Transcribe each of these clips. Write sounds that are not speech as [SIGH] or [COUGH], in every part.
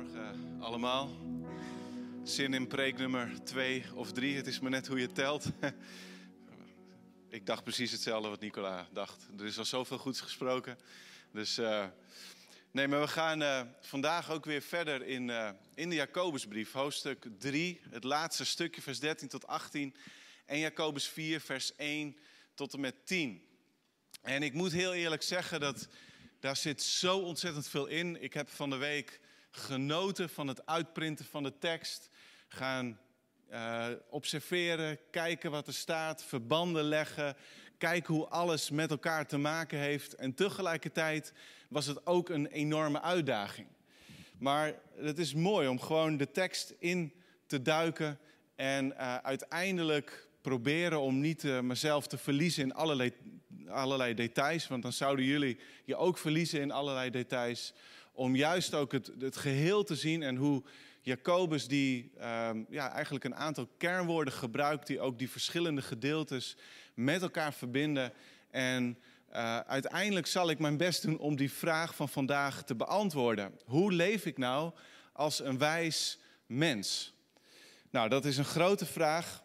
Goedemorgen allemaal. Zin in preek nummer 2 of 3, het is maar net hoe je telt. [LAUGHS] Ik dacht precies hetzelfde wat Nicola dacht. Er is al zoveel goeds gesproken. Dus uh, nee, maar we gaan uh, vandaag ook weer verder in, uh, in de Jacobusbrief, hoofdstuk 3, het laatste stukje, vers 13 tot 18. En Jacobus 4, vers 1 tot en met 10. En ik moet heel eerlijk zeggen dat daar zit zo ontzettend veel in. Ik heb van de week genoten van het uitprinten van de tekst. Gaan uh, observeren, kijken wat er staat, verbanden leggen. Kijken hoe alles met elkaar te maken heeft. En tegelijkertijd was het ook een enorme uitdaging. Maar het is mooi om gewoon de tekst in te duiken. En uh, uiteindelijk proberen om niet uh, mezelf te verliezen in allerlei, allerlei details. Want dan zouden jullie je ook verliezen in allerlei details om juist ook het, het geheel te zien en hoe Jacobus die um, ja, eigenlijk een aantal kernwoorden gebruikt die ook die verschillende gedeeltes met elkaar verbinden. En uh, uiteindelijk zal ik mijn best doen om die vraag van vandaag te beantwoorden. Hoe leef ik nou als een wijs mens? Nou, dat is een grote vraag.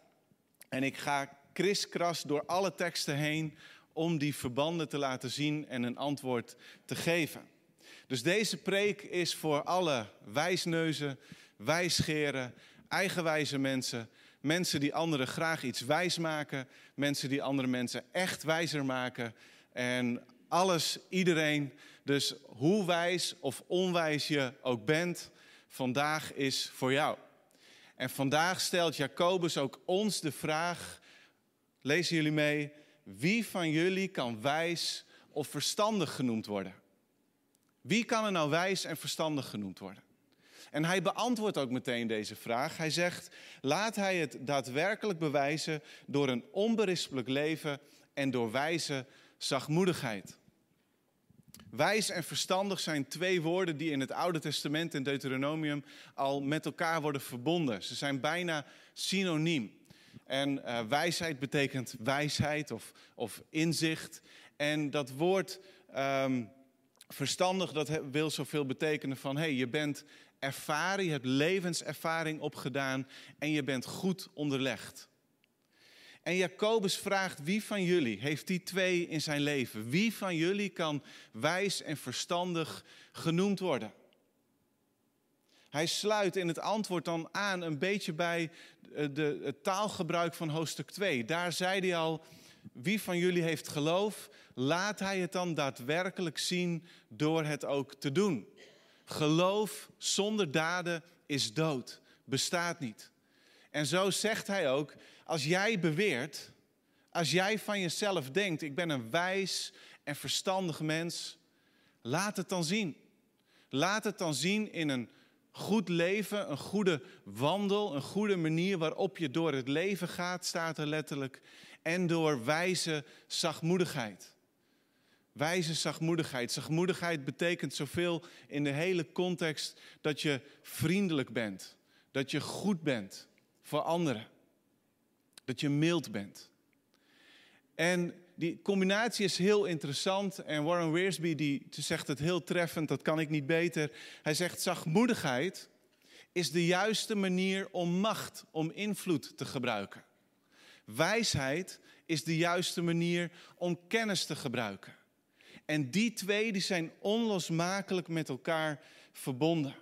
En ik ga kriskras door alle teksten heen om die verbanden te laten zien en een antwoord te geven. Dus deze preek is voor alle wijsneuzen, wijsgeren, eigenwijze mensen. Mensen die anderen graag iets wijs maken. Mensen die andere mensen echt wijzer maken. En alles, iedereen. Dus hoe wijs of onwijs je ook bent, vandaag is voor jou. En vandaag stelt Jacobus ook ons de vraag, lezen jullie mee, wie van jullie kan wijs of verstandig genoemd worden? Wie kan er nou wijs en verstandig genoemd worden? En hij beantwoordt ook meteen deze vraag. Hij zegt: laat hij het daadwerkelijk bewijzen door een onberispelijk leven en door wijze zachtmoedigheid. Wijs en verstandig zijn twee woorden die in het Oude Testament in Deuteronomium al met elkaar worden verbonden. Ze zijn bijna synoniem. En uh, wijsheid betekent wijsheid of, of inzicht. En dat woord um, verstandig, dat wil zoveel betekenen van... hé, hey, je bent ervaren, je hebt levenservaring opgedaan... en je bent goed onderlegd. En Jacobus vraagt, wie van jullie heeft die twee in zijn leven? Wie van jullie kan wijs en verstandig genoemd worden? Hij sluit in het antwoord dan aan een beetje bij de, het taalgebruik van hoofdstuk 2. Daar zei hij al, wie van jullie heeft geloof, laat hij het dan daadwerkelijk zien door het ook te doen. Geloof zonder daden is dood, bestaat niet. En zo zegt hij ook, als jij beweert, als jij van jezelf denkt, ik ben een wijs en verstandig mens, laat het dan zien. Laat het dan zien in een goed leven, een goede wandel, een goede manier waarop je door het leven gaat, staat er letterlijk en door wijze zachtmoedigheid. Wijze zachtmoedigheid. Zachtmoedigheid betekent zoveel in de hele context dat je vriendelijk bent, dat je goed bent voor anderen, dat je mild bent. En die combinatie is heel interessant en Warren Wiersbe die zegt het heel treffend, dat kan ik niet beter. Hij zegt zachtmoedigheid is de juiste manier om macht, om invloed te gebruiken. Wijsheid is de juiste manier om kennis te gebruiken. En die twee die zijn onlosmakelijk met elkaar verbonden.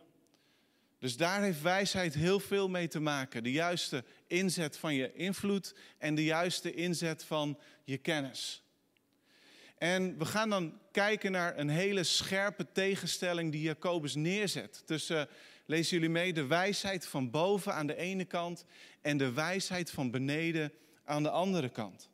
Dus daar heeft wijsheid heel veel mee te maken. De juiste inzet van je invloed en de juiste inzet van je kennis. En we gaan dan kijken naar een hele scherpe tegenstelling die Jacobus neerzet. Tussen, lezen jullie mee, de wijsheid van boven aan de ene kant en de wijsheid van beneden aan de andere kant.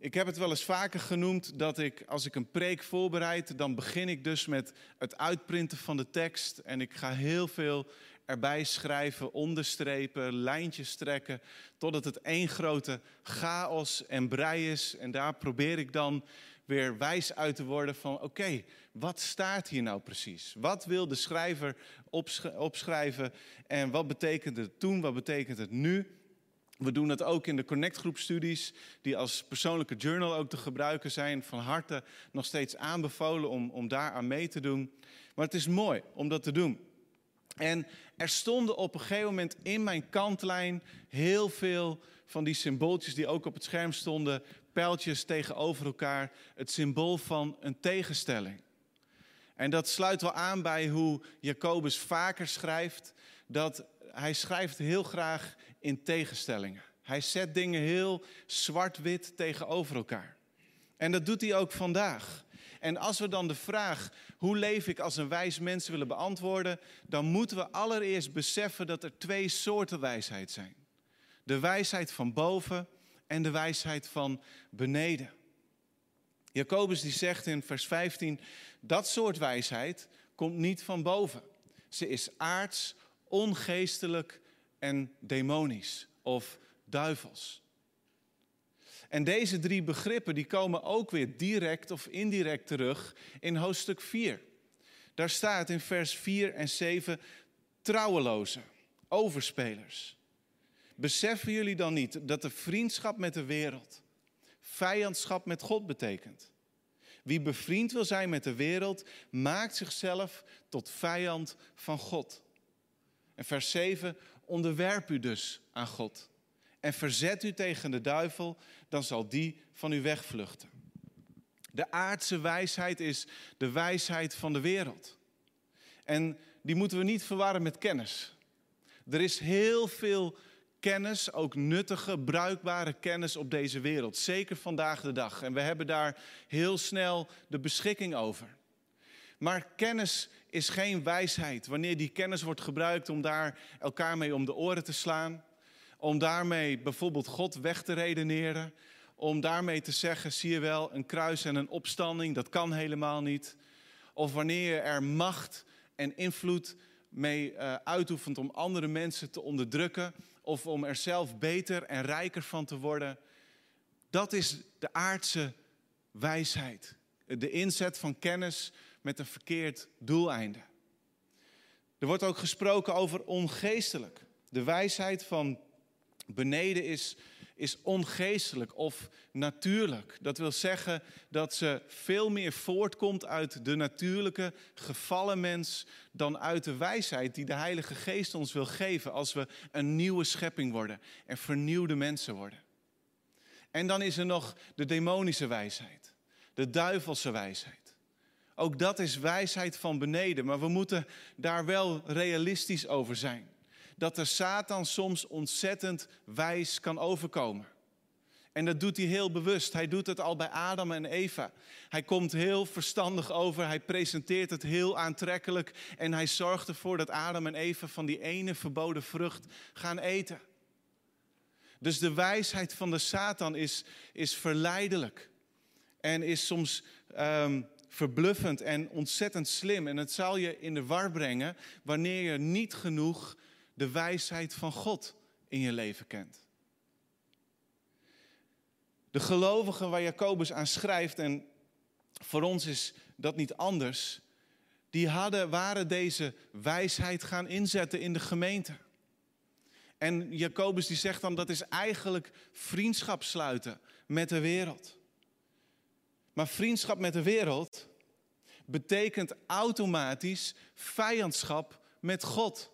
Ik heb het wel eens vaker genoemd dat ik, als ik een preek voorbereid, dan begin ik dus met het uitprinten van de tekst. En ik ga heel veel erbij schrijven, onderstrepen, lijntjes trekken, totdat het één grote chaos en brei is. En daar probeer ik dan weer wijs uit te worden van, oké, wat staat hier nou precies? Wat wil de schrijver opschrijven en wat betekent het toen, wat betekent het nu? We doen dat ook in de Connect Groep studies, die als persoonlijke journal ook te gebruiken zijn. Van harte nog steeds aanbevolen om, om daar aan mee te doen. Maar het is mooi om dat te doen. En er stonden op een gegeven moment in mijn kantlijn heel veel van die symbooltjes die ook op het scherm stonden, pijltjes tegenover elkaar, het symbool van een tegenstelling. En dat sluit wel aan bij hoe Jacobus vaker schrijft, dat hij schrijft heel graag in tegenstellingen. Hij zet dingen heel zwart-wit tegenover elkaar. En dat doet hij ook vandaag. En als we dan de vraag, hoe leef ik als een wijs mens willen beantwoorden, dan moeten we allereerst beseffen dat er twee soorten wijsheid zijn. De wijsheid van boven en de wijsheid van beneden. Jacobus die zegt in vers 15, dat soort wijsheid komt niet van boven. Ze is aards, ongeestelijk en demonisch of duivels. En deze drie begrippen die komen ook weer direct of indirect terug in hoofdstuk 4. Daar staat in vers 4 en 7 trouwelozen, overspelers. Beseffen jullie dan niet dat de vriendschap met de wereld vijandschap met God betekent? Wie bevriend wil zijn met de wereld, maakt zichzelf tot vijand van God. En vers 7, onderwerp u dus aan God. En verzet u tegen de duivel, dan zal die van u wegvluchten. De aardse wijsheid is de wijsheid van de wereld. En die moeten we niet verwarren met kennis. Er is heel veel kennis, ook nuttige, bruikbare kennis op deze wereld. Zeker vandaag de dag. En we hebben daar heel snel de beschikking over. Maar kennis is geen wijsheid. Wanneer die kennis wordt gebruikt om daar elkaar mee om de oren te slaan, om daarmee bijvoorbeeld God weg te redeneren, om daarmee te zeggen, zie je wel, een kruis en een opstanding, dat kan helemaal niet. Of wanneer je er macht en invloed mee uh, uitoefent om andere mensen te onderdrukken of om er zelf beter en rijker van te worden. Dat is de aardse wijsheid. De inzet van kennis met een verkeerd doeleinde. Er wordt ook gesproken over ongeestelijk. De wijsheid van beneden is, is ongeestelijk of natuurlijk. Dat wil zeggen dat ze veel meer voortkomt uit de natuurlijke gevallen mens dan uit de wijsheid die de Heilige Geest ons wil geven als we een nieuwe schepping worden en vernieuwde mensen worden. En dan is er nog de demonische wijsheid, de duivelse wijsheid. Ook dat is wijsheid van beneden, maar we moeten daar wel realistisch over zijn dat de Satan soms ontzettend wijs kan overkomen. En dat doet hij heel bewust. Hij doet het al bij Adam en Eva. Hij komt heel verstandig over, hij presenteert het heel aantrekkelijk en hij zorgt ervoor dat Adam en Eva van die ene verboden vrucht gaan eten. Dus de wijsheid van de Satan is, is verleidelijk en is soms um, verbluffend en ontzettend slim. En het zal je in de war brengen wanneer je niet genoeg de wijsheid van God in je leven kent. De gelovigen waar Jacobus aan schrijft, en voor ons is dat niet anders, die hadden, waren deze wijsheid gaan inzetten in de gemeente. En Jacobus die zegt dan dat is eigenlijk vriendschap sluiten met de wereld. Maar vriendschap met de wereld betekent automatisch vijandschap met God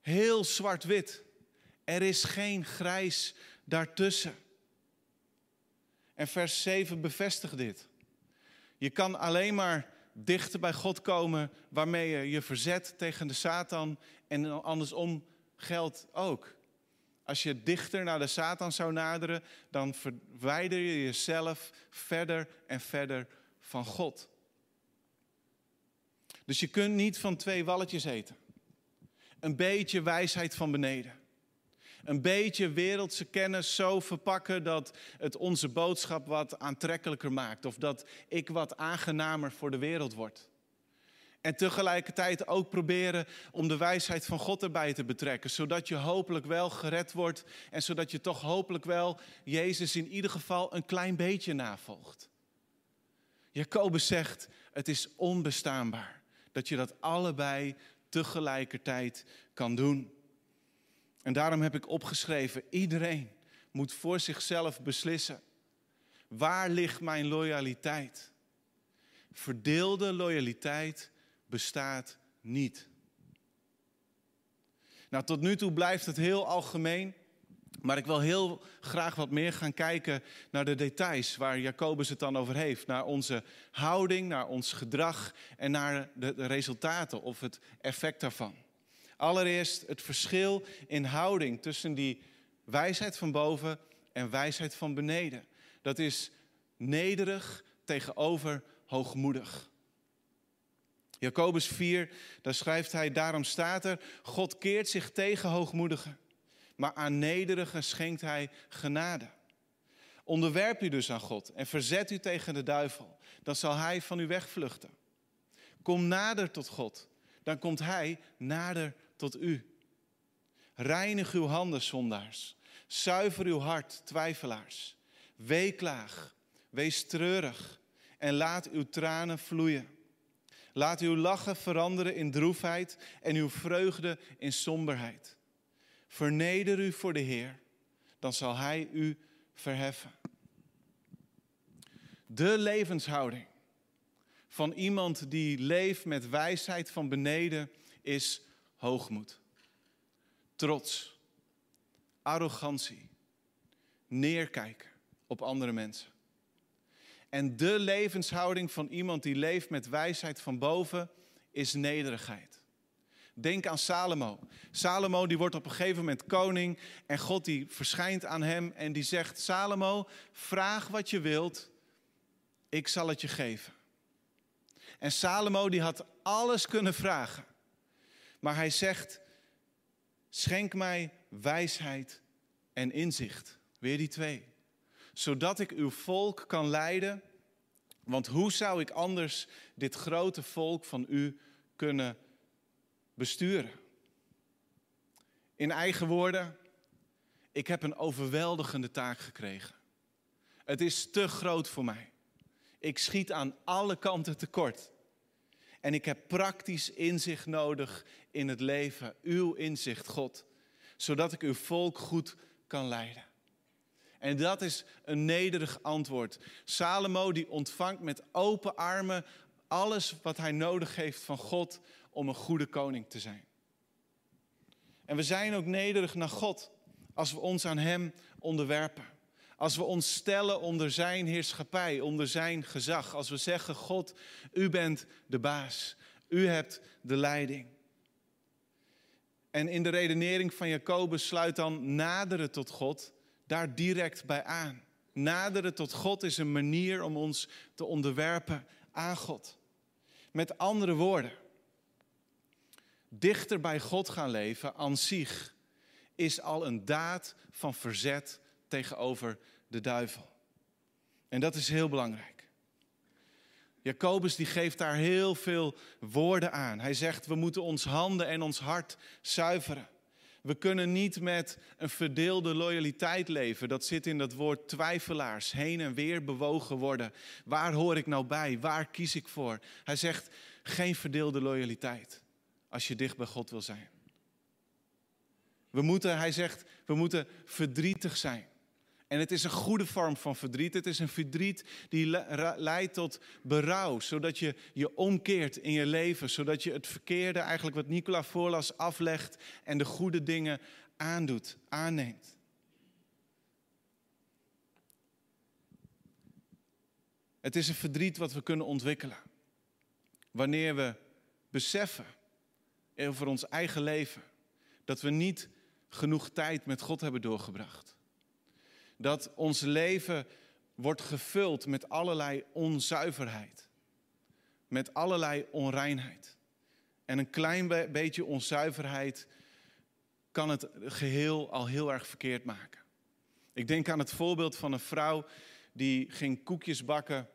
heel zwart-wit. Er is geen grijs daartussen. En vers 7 bevestigt dit. Je kan alleen maar dichter bij God komen waarmee je je verzet tegen de Satan en andersom geldt ook. Als je dichter naar de Satan zou naderen, dan verwijder je jezelf verder en verder van God. Dus je kunt niet van twee walletjes eten een beetje wijsheid van beneden. Een beetje wereldse kennis zo verpakken dat het onze boodschap wat aantrekkelijker maakt. Of dat ik wat aangenamer voor de wereld word. En tegelijkertijd ook proberen om de wijsheid van God erbij te betrekken. Zodat je hopelijk wel gered wordt. En zodat je toch hopelijk wel Jezus in ieder geval een klein beetje navolgt. Jacobus zegt, het is onbestaanbaar dat je dat allebei tegelijkertijd kan doen. En daarom heb ik opgeschreven, iedereen moet voor zichzelf beslissen. Waar ligt mijn loyaliteit? Verdeelde loyaliteit bestaat niet. Nou, tot nu toe blijft het heel algemeen. Maar ik wil heel graag wat meer gaan kijken naar de details waar Jacobus het dan over heeft. Naar onze houding, naar ons gedrag en naar de, resultaten of het effect daarvan. Allereerst het verschil in houding tussen die wijsheid van boven en wijsheid van beneden. Dat is nederig tegenover hoogmoedig. Jacobus 4, daar schrijft hij, daarom staat er, God keert zich tegen hoogmoedigen maar aan nederigen schenkt hij genade. Onderwerp u dus aan God en verzet u tegen de duivel. Dan zal hij van u wegvluchten. Kom nader tot God, dan komt hij nader tot u. Reinig uw handen, zondaars. Zuiver uw hart, twijfelaars. Weeklaag, wees treurig en laat uw tranen vloeien. Laat uw lachen veranderen in droefheid en uw vreugde in somberheid. Verneder u voor de Heer, dan zal Hij u verheffen. De levenshouding van iemand die leeft met wijsheid van beneden is hoogmoed, trots, arrogantie, neerkijken op andere mensen. En de levenshouding van iemand die leeft met wijsheid van boven is nederigheid. Denk aan Salomo. Salomo die wordt op een gegeven moment koning en God die verschijnt aan hem en die zegt, Salomo, vraag wat je wilt, ik zal het je geven. En Salomo die had alles kunnen vragen, maar hij zegt, schenk mij wijsheid en inzicht. Weer die twee. Zodat ik uw volk kan leiden, want hoe zou ik anders dit grote volk van u kunnen besturen. In eigen woorden, ik heb een overweldigende taak gekregen. Het is te groot voor mij. Ik schiet aan alle kanten tekort. En ik heb praktisch inzicht nodig in het leven, uw inzicht, God, zodat ik uw volk goed kan leiden. En dat is een nederig antwoord. Salomo die ontvangt met open armen alles wat hij nodig heeft van God om een goede koning te zijn. En we zijn ook nederig naar God als we ons aan Hem onderwerpen. Als we ons stellen onder Zijn heerschappij, onder Zijn gezag. Als we zeggen, God, U bent de baas. U hebt de leiding. En in de redenering van Jacobus sluit dan naderen tot God daar direct bij aan. Naderen tot God is een manier om ons te onderwerpen aan God. Met andere woorden, dichter bij God gaan leven aan zich is al een daad van verzet tegenover de duivel. En dat is heel belangrijk. Jacobus die geeft daar heel veel woorden aan. Hij zegt we moeten ons handen en ons hart zuiveren. We kunnen niet met een verdeelde loyaliteit leven. Dat zit in dat woord twijfelaars, heen en weer bewogen worden. Waar hoor ik nou bij? Waar kies ik voor? Hij zegt geen verdeelde loyaliteit als je dicht bij God wil zijn. We moeten, hij zegt, we moeten verdrietig zijn. En het is een goede vorm van verdriet. Het is een verdriet die leidt tot berouw, zodat je je omkeert in je leven, zodat je het verkeerde, eigenlijk wat Nicola voorlas, aflegt en de goede dingen aandoet, aanneemt. Het is een verdriet wat we kunnen ontwikkelen. Wanneer we beseffen over ons eigen leven dat we niet genoeg tijd met God hebben doorgebracht. Dat ons leven wordt gevuld met allerlei onzuiverheid, met allerlei onreinheid. En een klein beetje onzuiverheid kan het geheel al heel erg verkeerd maken. Ik denk aan het voorbeeld van een vrouw die ging koekjes bakken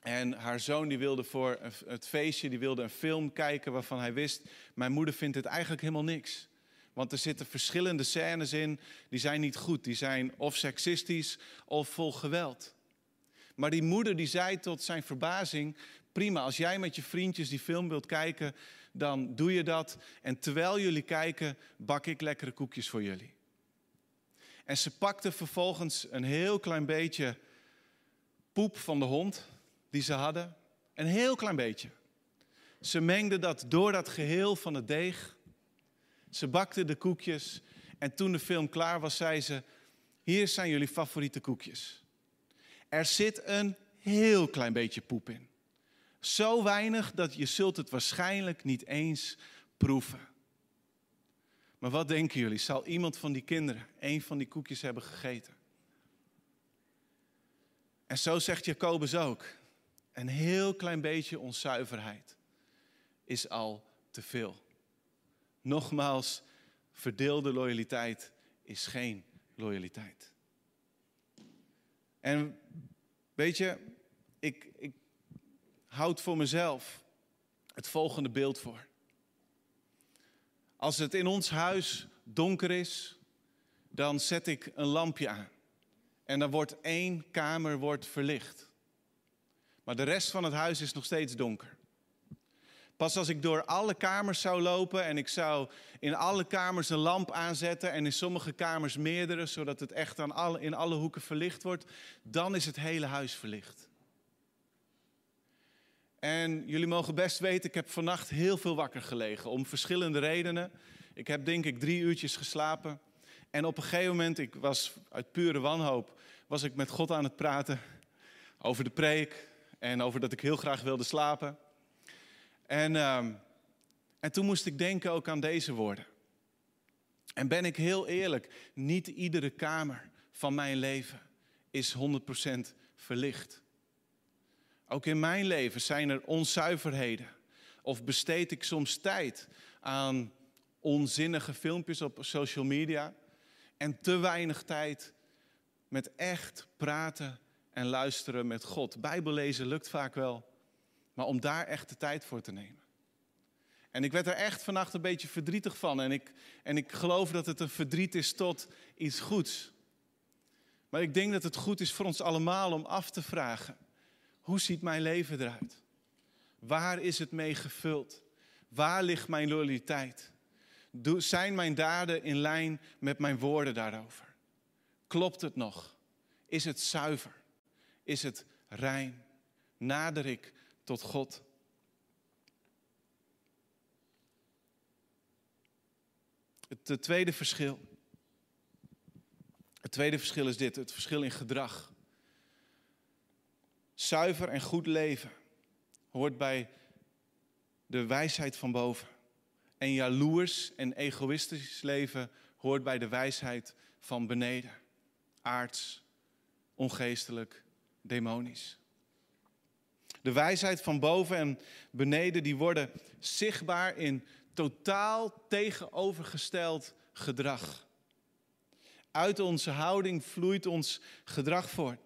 en haar zoon die wilde voor het feestje, die wilde een film kijken waarvan hij wist, mijn moeder vindt het eigenlijk helemaal niks. Want er zitten verschillende scènes in, die zijn niet goed. Die zijn of seksistisch of vol geweld. Maar die moeder die zei tot zijn verbazing, prima, als jij met je vriendjes die film wilt kijken, dan doe je dat. En terwijl jullie kijken, bak ik lekkere koekjes voor jullie. En ze pakte vervolgens een heel klein beetje poep van de hond die ze hadden. Een heel klein beetje. Ze mengde dat door dat geheel van het deeg. Ze bakte de koekjes. En toen de film klaar was, zei ze: Hier zijn jullie favoriete koekjes. Er zit een heel klein beetje poep in. Zo weinig dat je zult het waarschijnlijk niet eens proeven. Maar wat denken jullie? Zal iemand van die kinderen een van die koekjes hebben gegeten? En zo zegt Jacobus ook. Een heel klein beetje onzuiverheid is al te veel. Nogmaals, verdeelde loyaliteit is geen loyaliteit. En weet je, ik, ik houd voor mezelf het volgende beeld voor. Als het in ons huis donker is, dan zet ik een lampje aan. En dan wordt één kamer wordt verlicht. Maar de rest van het huis is nog steeds donker. Pas als ik door alle kamers zou lopen en ik zou in alle kamers een lamp aanzetten en in sommige kamers meerdere, zodat het echt aan alle, in alle hoeken verlicht wordt, dan is het hele huis verlicht. En jullie mogen best weten, ik heb vannacht heel veel wakker gelegen om verschillende redenen. Ik heb denk ik drie uurtjes geslapen. En op een gegeven moment, ik was uit pure wanhoop, was ik met God aan het praten over de preek en over dat ik heel graag wilde slapen. En, uh, en toen moest ik denken ook aan deze woorden. En ben ik heel eerlijk, niet iedere kamer van mijn leven is 100% verlicht. Ook in mijn leven zijn er onzuiverheden. Of besteed ik soms tijd aan onzinnige filmpjes op social media. En te weinig tijd met echt praten en luisteren met God. Bijbel lezen lukt vaak wel, maar om daar echt de tijd voor te nemen. En ik werd er echt vannacht een beetje verdrietig van. En ik, en ik geloof dat het een verdriet is tot iets goeds. Maar ik denk dat het goed is voor ons allemaal om af te vragen: hoe ziet mijn leven eruit? Waar is het mee gevuld? Waar ligt mijn loyaliteit? Zijn mijn daden in lijn met mijn woorden daarover? Klopt het nog? Is het zuiver? Is het rein? Nader ik tot God? Het tweede verschil. Het tweede verschil is dit: het verschil in gedrag. Zuiver en goed leven hoort bij de wijsheid van boven. En jaloers en egoïstisch leven hoort bij de wijsheid van beneden. Aards, ongeestelijk, demonisch. De wijsheid van boven en beneden die worden zichtbaar in totaal tegenovergesteld gedrag. Uit onze houding vloeit ons gedrag voort.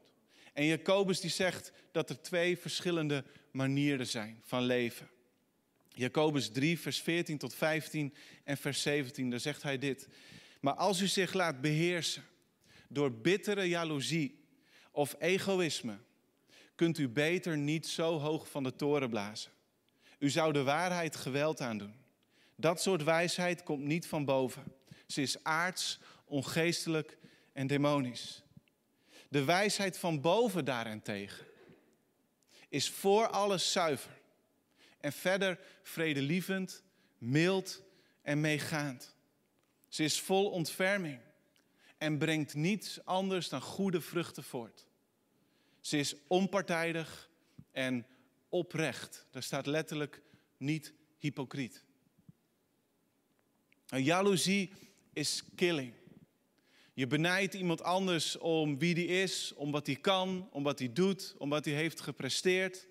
En Jacobus die zegt dat er twee verschillende manieren zijn van leven. Jacobus 3, vers 14 tot 15 en vers 17, daar zegt hij dit. Maar als u zich laat beheersen door bittere jaloezie of egoïsme, kunt u beter niet zo hoog van de toren blazen. U zou de waarheid geweld aandoen. Dat soort wijsheid komt niet van boven. Ze is aards, ongeestelijk en demonisch. De wijsheid van boven daarentegen is voor alles zuiver. En verder vredelievend, mild en meegaand. Ze is vol ontferming en brengt niets anders dan goede vruchten voort. Ze is onpartijdig en oprecht. Daar staat letterlijk niet hypocriet. Een jaloezie is killing. Je benijdt iemand anders om wie die is, om wat hij kan, om wat hij doet, om wat hij heeft gepresteerd.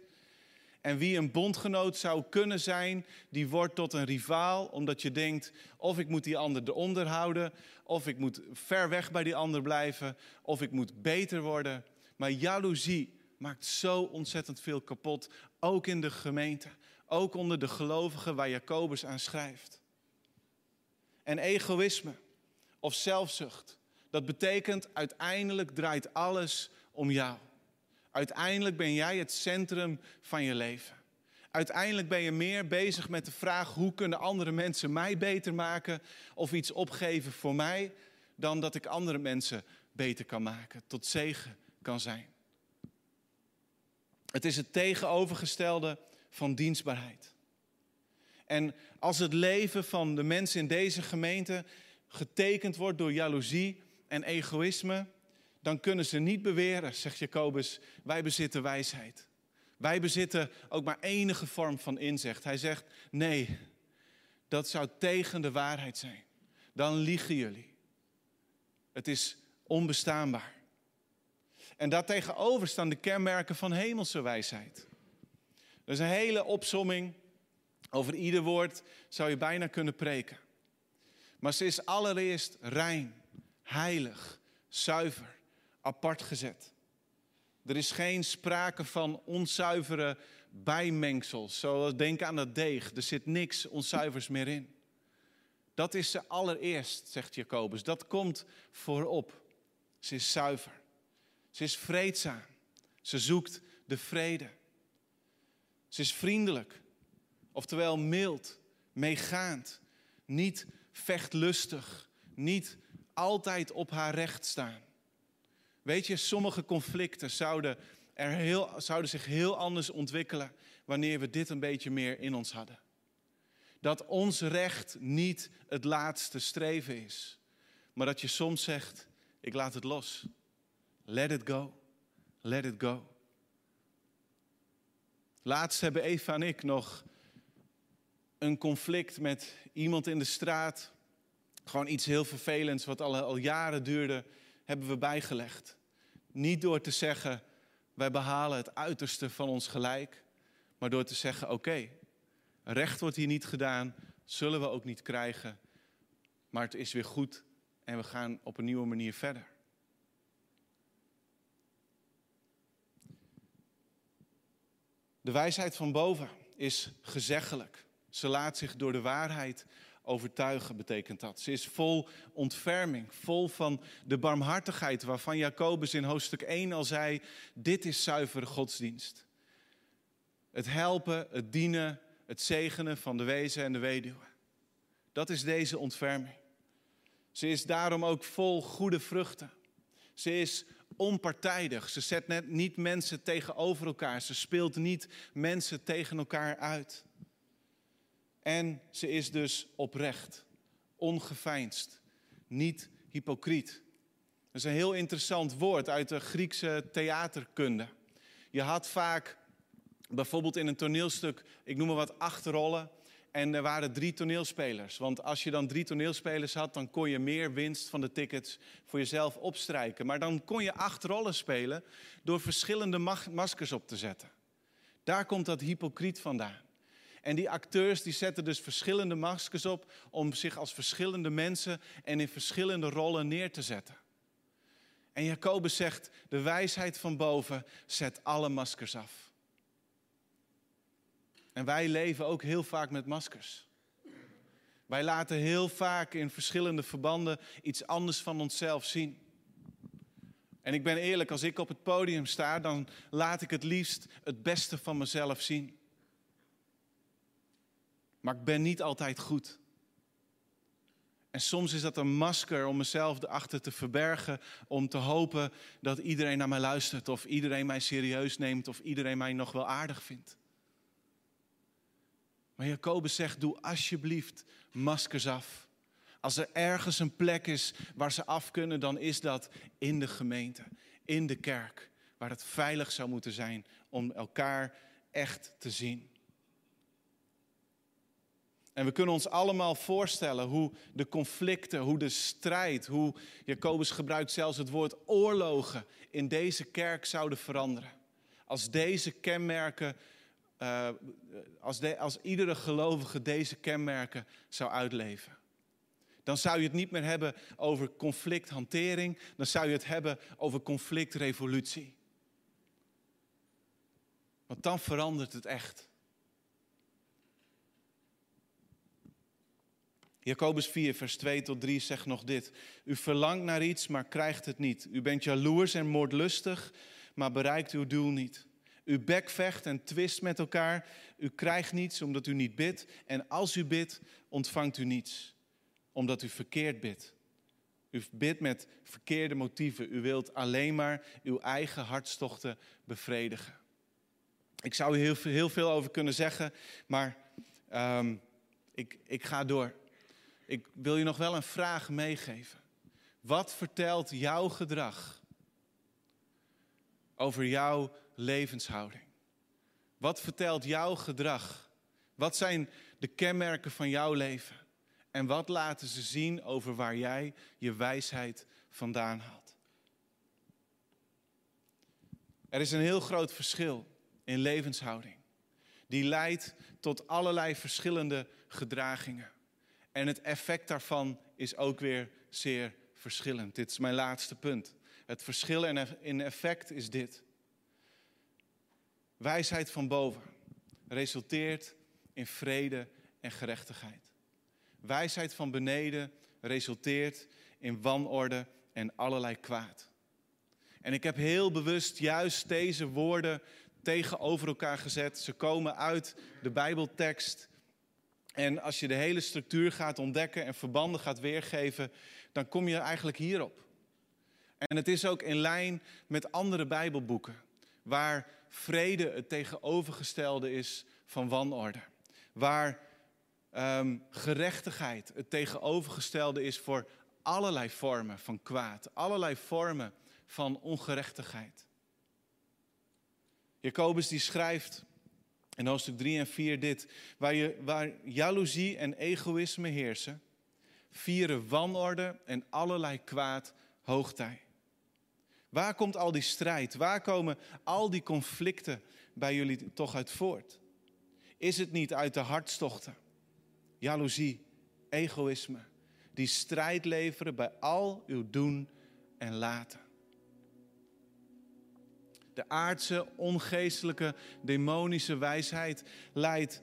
En wie een bondgenoot zou kunnen zijn, die wordt tot een rivaal, omdat je denkt: of ik moet die ander eronder houden, of ik moet ver weg bij die ander blijven, of ik moet beter worden. Maar jaloezie maakt zo ontzettend veel kapot, ook in de gemeente, ook onder de gelovigen waar Jacobus aan schrijft. En egoïsme of zelfzucht, dat betekent uiteindelijk draait alles om jou. Uiteindelijk ben jij het centrum van je leven. Uiteindelijk ben je meer bezig met de vraag hoe kunnen andere mensen mij beter maken of iets opgeven voor mij, dan dat ik andere mensen beter kan maken, tot zegen kan zijn. Het is het tegenovergestelde van dienstbaarheid. En als het leven van de mensen in deze gemeente getekend wordt door jaloezie en egoïsme, dan kunnen ze niet beweren, zegt Jacobus, wij bezitten wijsheid. Wij bezitten ook maar enige vorm van inzicht. Hij zegt, nee, dat zou tegen de waarheid zijn. Dan liegen jullie. Het is onbestaanbaar. En daartegenover staan de kenmerken van hemelse wijsheid. Er is een hele opsomming. Over ieder woord zou je bijna kunnen preken. Maar ze is allereerst rein, heilig, zuiver, apart gezet. Er is geen sprake van onzuivere bijmengsels. Zoals denk aan dat deeg. Er zit niks onzuivers meer in. Dat is ze allereerst, zegt Jacobus. Dat komt voorop. Ze is zuiver. Ze is vreedzaam. Ze zoekt de vrede. Ze is vriendelijk. Oftewel mild, meegaand. Niet vechtlustig. Niet altijd op haar recht staan. Weet je, sommige conflicten zouden, er heel, zouden zich heel anders ontwikkelen wanneer we dit een beetje meer in ons hadden. Dat ons recht niet het laatste streven is, maar dat je soms zegt, ik laat het los. Let it go. Let it go. Laatst hebben Eva en ik nog een conflict met iemand in de straat. Gewoon iets heel vervelends wat al, jaren duurde, hebben we bijgelegd. Niet door te zeggen, wij behalen het uiterste van ons gelijk, maar door te zeggen, oké, recht wordt hier niet gedaan, zullen we ook niet krijgen, maar het is weer goed en we gaan op een nieuwe manier verder. De wijsheid van boven is gezeggelijk. Ze laat zich door de waarheid overtuigen, betekent dat. Ze is vol ontferming, vol van de barmhartigheid waarvan Jacobus in hoofdstuk 1 al zei, dit is zuivere godsdienst. Het helpen, het dienen, het zegenen van de wezen en de weduwe. Dat is deze ontferming. Ze is daarom ook vol goede vruchten. Ze is onpartijdig. Ze zet net niet mensen tegenover elkaar. Ze speelt niet mensen tegen elkaar uit. En ze is dus oprecht, ongeveinsd, niet hypocriet. Dat is een heel interessant woord uit de Griekse theaterkunde. Je had vaak bijvoorbeeld in een toneelstuk, ik noem maar wat, acht rollen. En er waren drie toneelspelers. Want als je dan drie toneelspelers had, dan kon je meer winst van de tickets voor jezelf opstrijken. Maar dan kon je acht rollen spelen door verschillende maskers op te zetten. Daar komt dat hypocriet vandaan. En die acteurs die zetten dus verschillende maskers op om zich als verschillende mensen en in verschillende rollen neer te zetten. En Jacobus zegt, de wijsheid van boven zet alle maskers af. En wij leven ook heel vaak met maskers. Wij laten heel vaak in verschillende verbanden iets anders van onszelf zien. En ik ben eerlijk, als ik op het podium sta, dan laat ik het liefst het beste van mezelf zien. Maar ik ben niet altijd goed. En soms is dat een masker om mezelf erachter te verbergen, om te hopen dat iedereen naar mij luistert, of iedereen mij serieus neemt, of iedereen mij nog wel aardig vindt. Maar Jacobus zegt, doe alsjeblieft maskers af. Als er ergens een plek is waar ze af kunnen, dan is dat in de gemeente, in de kerk, waar het veilig zou moeten zijn om elkaar echt te zien. En we kunnen ons allemaal voorstellen hoe de conflicten, hoe de strijd, hoe Jacobus gebruikt zelfs het woord oorlogen in deze kerk zouden veranderen. Als deze kenmerken, uh, als, de, als iedere gelovige deze kenmerken zou uitleven. Dan zou je het niet meer hebben over conflicthantering, dan zou je het hebben over conflictrevolutie. Want dan verandert het echt. Jacobus 4, vers 2 tot 3 zegt nog dit. U verlangt naar iets, maar krijgt het niet. U bent jaloers en moordlustig, maar bereikt uw doel niet. U bekvecht en twist met elkaar. U krijgt niets omdat u niet bidt. En als u bidt, ontvangt u niets. Omdat u verkeerd bidt. U bidt met verkeerde motieven. U wilt alleen maar uw eigen hartstochten bevredigen. Ik zou hier heel, heel veel over kunnen zeggen, maar um, ik, ik ga door. Ik wil je nog wel een vraag meegeven. Wat vertelt jouw gedrag over jouw levenshouding? Wat vertelt jouw gedrag? Wat zijn de kenmerken van jouw leven? En wat laten ze zien over waar jij je wijsheid vandaan haalt? Er is een heel groot verschil in levenshouding. Die leidt tot allerlei verschillende gedragingen. En het effect daarvan is ook weer zeer verschillend. Dit is mijn laatste punt. Het verschil in effect is dit. Wijsheid van boven resulteert in vrede en gerechtigheid. Wijsheid van beneden resulteert in wanorde en allerlei kwaad. En ik heb heel bewust juist deze woorden tegenover elkaar gezet. Ze komen uit de Bijbeltekst. En als je de hele structuur gaat ontdekken en verbanden gaat weergeven, dan kom je eigenlijk hierop. En het is ook in lijn met andere Bijbelboeken, waar vrede het tegenovergestelde is van wanorde. Waar um, gerechtigheid het tegenovergestelde is voor allerlei vormen van kwaad, allerlei vormen van ongerechtigheid. Jacobus die schrijft in hoofdstuk 3 en 4 dit, waar, je, waar jaloezie en egoïsme heersen, vieren wanorde en allerlei kwaad hoogtij. Waar komt al die strijd? Waar komen al die conflicten bij jullie toch uit voort? Is het niet uit de hartstochten, jaloezie, egoïsme, die strijd leveren bij al uw doen en laten? De aardse, ongeestelijke, demonische wijsheid leidt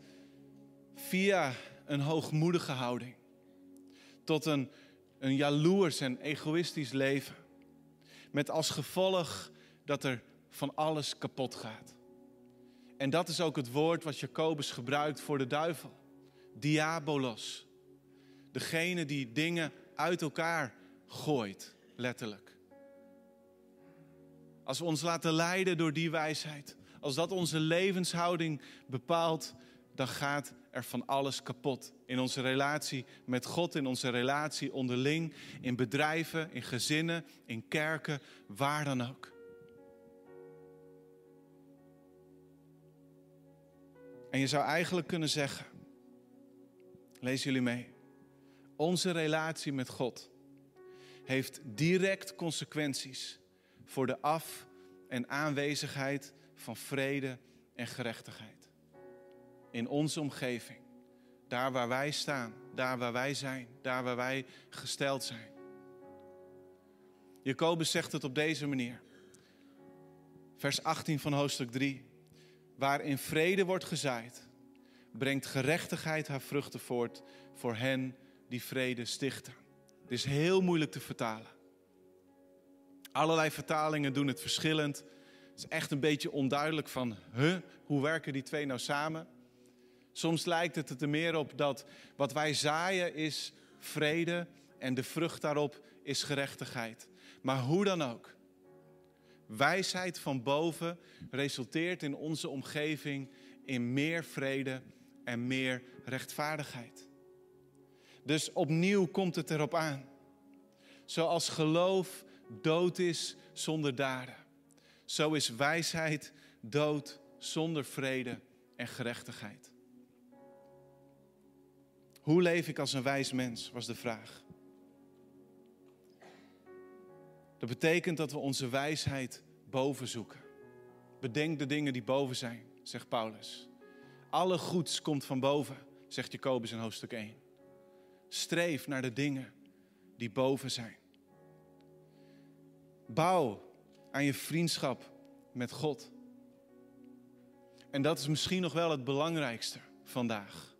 via een hoogmoedige houding tot een, een jaloers en egoïstisch leven. Met als gevolg dat er van alles kapot gaat. En dat is ook het woord wat Jacobus gebruikt voor de duivel. Diabolos. Degene die dingen uit elkaar gooit, letterlijk. Als we ons laten leiden door die wijsheid, als dat onze levenshouding bepaalt, dan gaat er van alles kapot. In onze relatie met God, in onze relatie onderling, in bedrijven, in gezinnen, in kerken, waar dan ook. En je zou eigenlijk kunnen zeggen, lees jullie mee, onze relatie met God heeft direct consequenties voor de af- en aanwezigheid van vrede en gerechtigheid. In onze omgeving, daar waar wij staan, daar waar wij zijn, daar waar wij gesteld zijn. Jacobus zegt het op deze manier. Vers 18 van hoofdstuk 3. Waarin vrede wordt gezaaid, brengt gerechtigheid haar vruchten voort voor hen die vrede stichten. Het is heel moeilijk te vertalen. Allerlei vertalingen doen het verschillend. Het is echt een beetje onduidelijk van, hoe werken die twee nou samen? Soms lijkt het er meer op dat wat wij zaaien is vrede en de vrucht daarop is gerechtigheid. Maar hoe dan ook, wijsheid van boven resulteert in onze omgeving in meer vrede en meer rechtvaardigheid. Dus opnieuw komt het erop aan. Zoals geloof dood is zonder daden. Zo is wijsheid dood zonder vrede en gerechtigheid. Hoe leef ik als een wijs mens, was de vraag. Dat betekent dat we onze wijsheid boven zoeken. Bedenk de dingen die boven zijn, zegt Paulus. Alle goeds komt van boven, zegt Jacobus in hoofdstuk 1. Streef naar de dingen die boven zijn. Bouw aan je vriendschap met God. En dat is misschien nog wel het belangrijkste vandaag.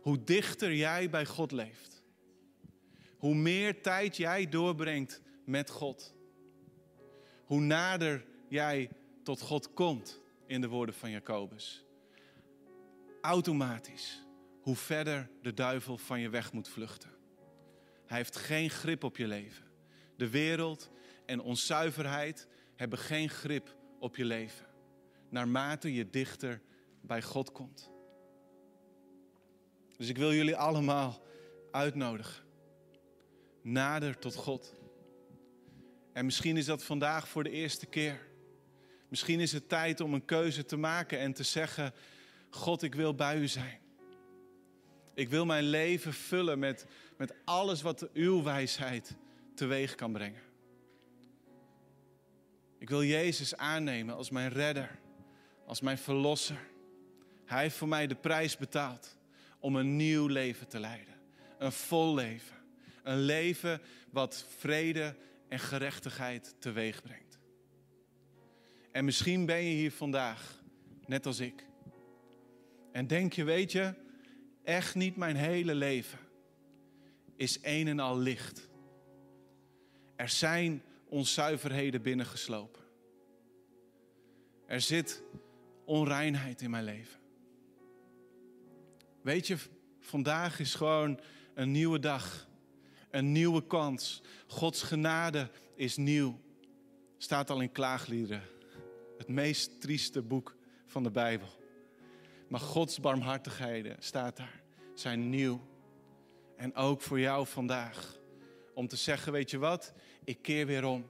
Hoe dichter jij bij God leeft, hoe meer tijd jij doorbrengt met God, hoe nader jij tot God komt in de woorden van Jacobus. Automatisch, hoe verder de duivel van je weg moet vluchten. Hij heeft geen grip op je leven. De wereld en onzuiverheid hebben geen grip op je leven. Naarmate je dichter bij God komt. Dus ik wil jullie allemaal uitnodigen. Nader tot God. En misschien is dat vandaag voor de eerste keer. Misschien is het tijd om een keuze te maken en te zeggen: God, ik wil bij u zijn. Ik wil mijn leven vullen met, met alles wat uw wijsheid teweeg kan brengen. Ik wil Jezus aannemen als mijn redder, als mijn verlosser. Hij heeft voor mij de prijs betaald om een nieuw leven te leiden. Een vol leven. Een leven wat vrede en gerechtigheid teweeg brengt. En misschien ben je hier vandaag, net als ik. En denk je, weet je, echt niet mijn hele leven is een en al licht. Er zijn onzuiverheden binnengeslopen. Er zit onreinheid in mijn leven. Weet je, vandaag is gewoon een nieuwe dag. Een nieuwe kans. Gods genade is nieuw. Staat al in klaagliederen. Het meest trieste boek van de Bijbel. Maar Gods barmhartigheden, staat daar, zijn nieuw. En ook voor jou vandaag. Om te zeggen, weet je wat, ik keer weer om.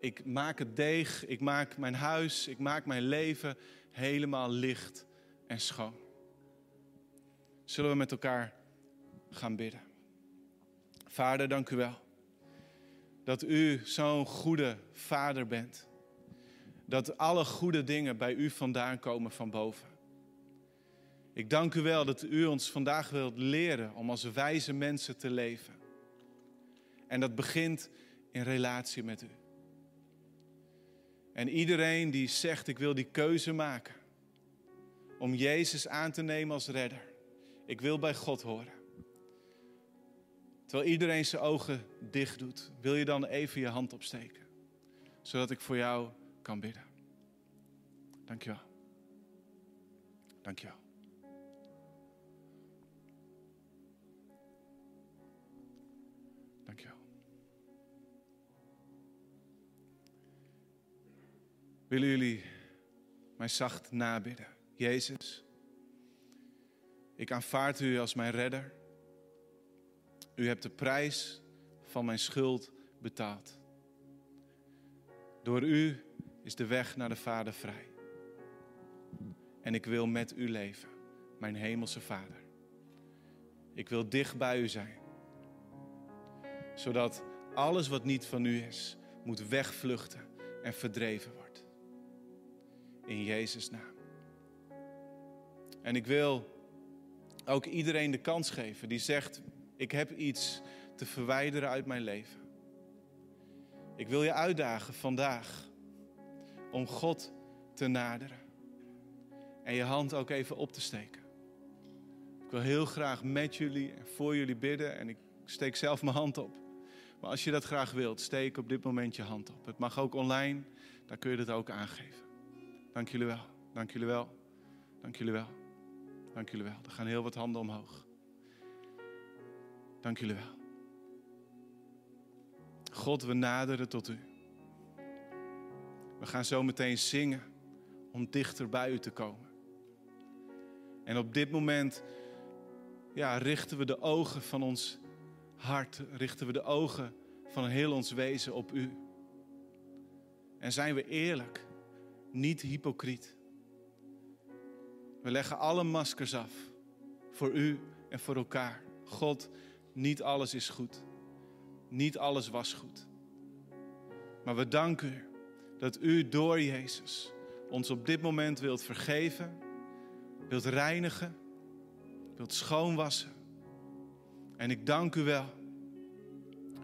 Ik maak het deeg, ik maak mijn huis, ik maak mijn leven helemaal licht en schoon. Zullen we met elkaar gaan bidden? Vader, dank u wel. Dat u zo'n goede vader bent. Dat alle goede dingen bij u vandaan komen van boven. Ik dank u wel dat u ons vandaag wilt leren om als wijze mensen te leven. En dat begint in relatie met u. En iedereen die zegt, ik wil die keuze maken om Jezus aan te nemen als redder. Ik wil bij God horen. Terwijl iedereen zijn ogen dicht doet, wil je dan even je hand opsteken. Zodat ik voor jou kan bidden. Dankjewel. Dankjewel. Dankjewel. Willen jullie mij zacht nabidden? Jezus, ik aanvaard u als mijn redder. U hebt de prijs van mijn schuld betaald. Door u is de weg naar de Vader vrij. En ik wil met u leven, mijn hemelse Vader. Ik wil dicht bij u zijn, zodat alles wat niet van u is, moet wegvluchten en verdreven wordt. In Jezus' naam. En ik wil ook iedereen de kans geven die zegt: Ik heb iets te verwijderen uit mijn leven. Ik wil je uitdagen vandaag om God te naderen en je hand ook even op te steken. Ik wil heel graag met jullie en voor jullie bidden en ik steek zelf mijn hand op. Maar als je dat graag wilt, steek op dit moment je hand op. Het mag ook online, daar kun je dat ook aangeven. Dank jullie wel, dank jullie wel, dank jullie wel. Dank jullie wel. Er gaan heel wat handen omhoog. Dank jullie wel. God, we naderen tot u. We gaan zo meteen zingen om dichter bij u te komen. En op dit moment ja, richten we de ogen van ons hart, richten we de ogen van heel ons wezen op u. En zijn we eerlijk, niet hypocriet. We leggen alle maskers af voor u en voor elkaar. God, niet alles is goed. Niet alles was goed. Maar we danken u dat u door Jezus ons op dit moment wilt vergeven, wilt reinigen, wilt schoonwassen. En ik dank u wel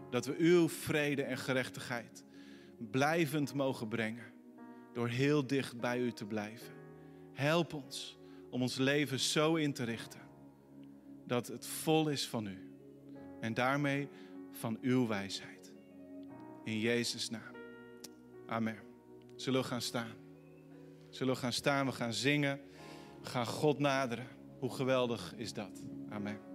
dat we uw vrede en gerechtigheid blijvend mogen brengen door heel dicht bij u te blijven. Help ons om ons leven zo in te richten dat het vol is van u. En daarmee van uw wijsheid. In Jezus' naam. Amen. Zullen we gaan staan? Zullen we gaan staan, we gaan zingen, we gaan God naderen. Hoe geweldig is dat? Amen.